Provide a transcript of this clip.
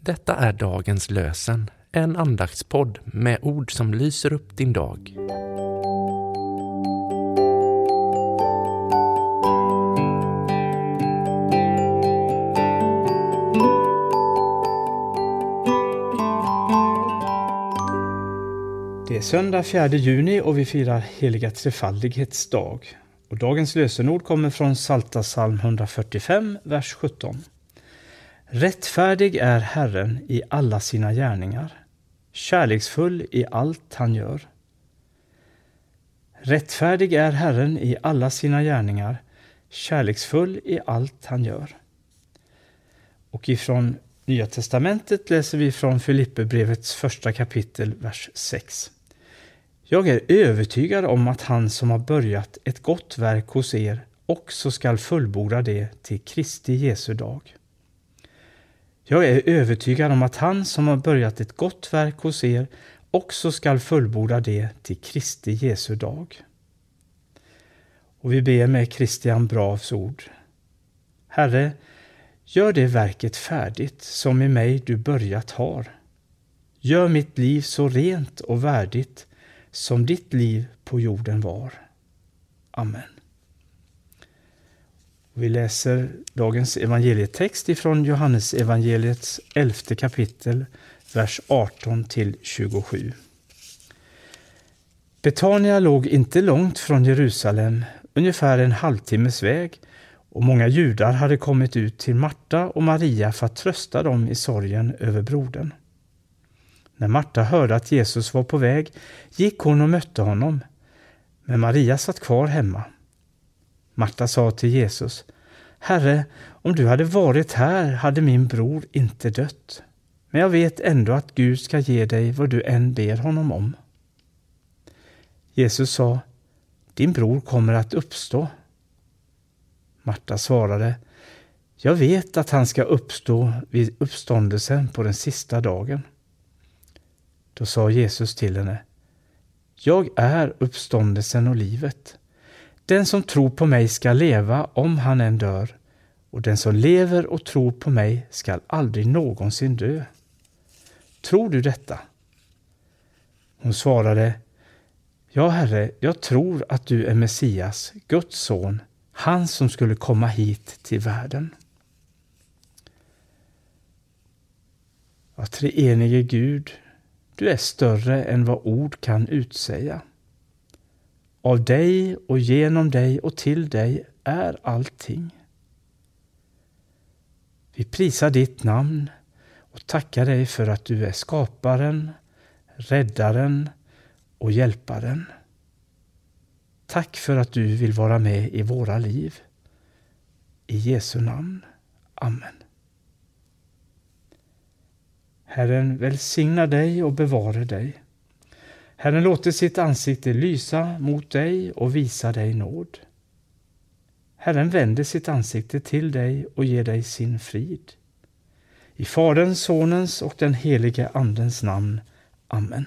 Detta är dagens lösen, en andaktspodd med ord som lyser upp din dag. Det är söndag 4 juni och vi firar heliga trefaldighets dag. Och dagens lösenord kommer från Salta psalm 145, vers 17. Rättfärdig är Herren i alla sina gärningar, kärleksfull i allt han gör. Rättfärdig är Herren i alla sina gärningar, kärleksfull i allt han gör. Och ifrån Nya testamentet läser vi från Filipperbrevets första kapitel, vers 6. Jag är övertygad om att han som har börjat ett gott verk hos er också skall fullborda det till Kristi Jesu dag. Jag är övertygad om att han som har börjat ett gott verk hos er också skall fullborda det till Kristi Jesu dag. Och vi ber med Christian Bravs ord. Herre, gör det verket färdigt som i mig du börjat har. Gör mitt liv så rent och värdigt som ditt liv på jorden var. Amen. Vi läser dagens evangelietext ifrån Johannes evangeliets elfte kapitel, vers 18 till 27. Betania låg inte långt från Jerusalem, ungefär en halvtimmes väg, och många judar hade kommit ut till Marta och Maria för att trösta dem i sorgen över brodern. När Marta hörde att Jesus var på väg gick hon och mötte honom, men Maria satt kvar hemma. Marta sa till Jesus, Herre, om du hade varit här hade min bror inte dött. Men jag vet ändå att Gud ska ge dig vad du än ber honom om. Jesus sa, Din bror kommer att uppstå. Marta svarade, Jag vet att han ska uppstå vid uppståndelsen på den sista dagen. Då sa Jesus till henne, Jag är uppståndelsen och livet. Den som tror på mig skall leva om han än dör, och den som lever och tror på mig skall aldrig någonsin dö. Tror du detta? Hon svarade, Ja, Herre, jag tror att du är Messias, Guds son, han som skulle komma hit till världen. Ja, treenige Gud, du är större än vad ord kan utsäga. Av dig och genom dig och till dig är allting. Vi prisar ditt namn och tackar dig för att du är skaparen, räddaren och hjälparen. Tack för att du vill vara med i våra liv. I Jesu namn. Amen. Herren välsigna dig och bevara dig. Herren låter sitt ansikte lysa mot dig och visa dig nåd. Herren vänder sitt ansikte till dig och ger dig sin frid. I Faderns, Sonens och den helige Andens namn. Amen.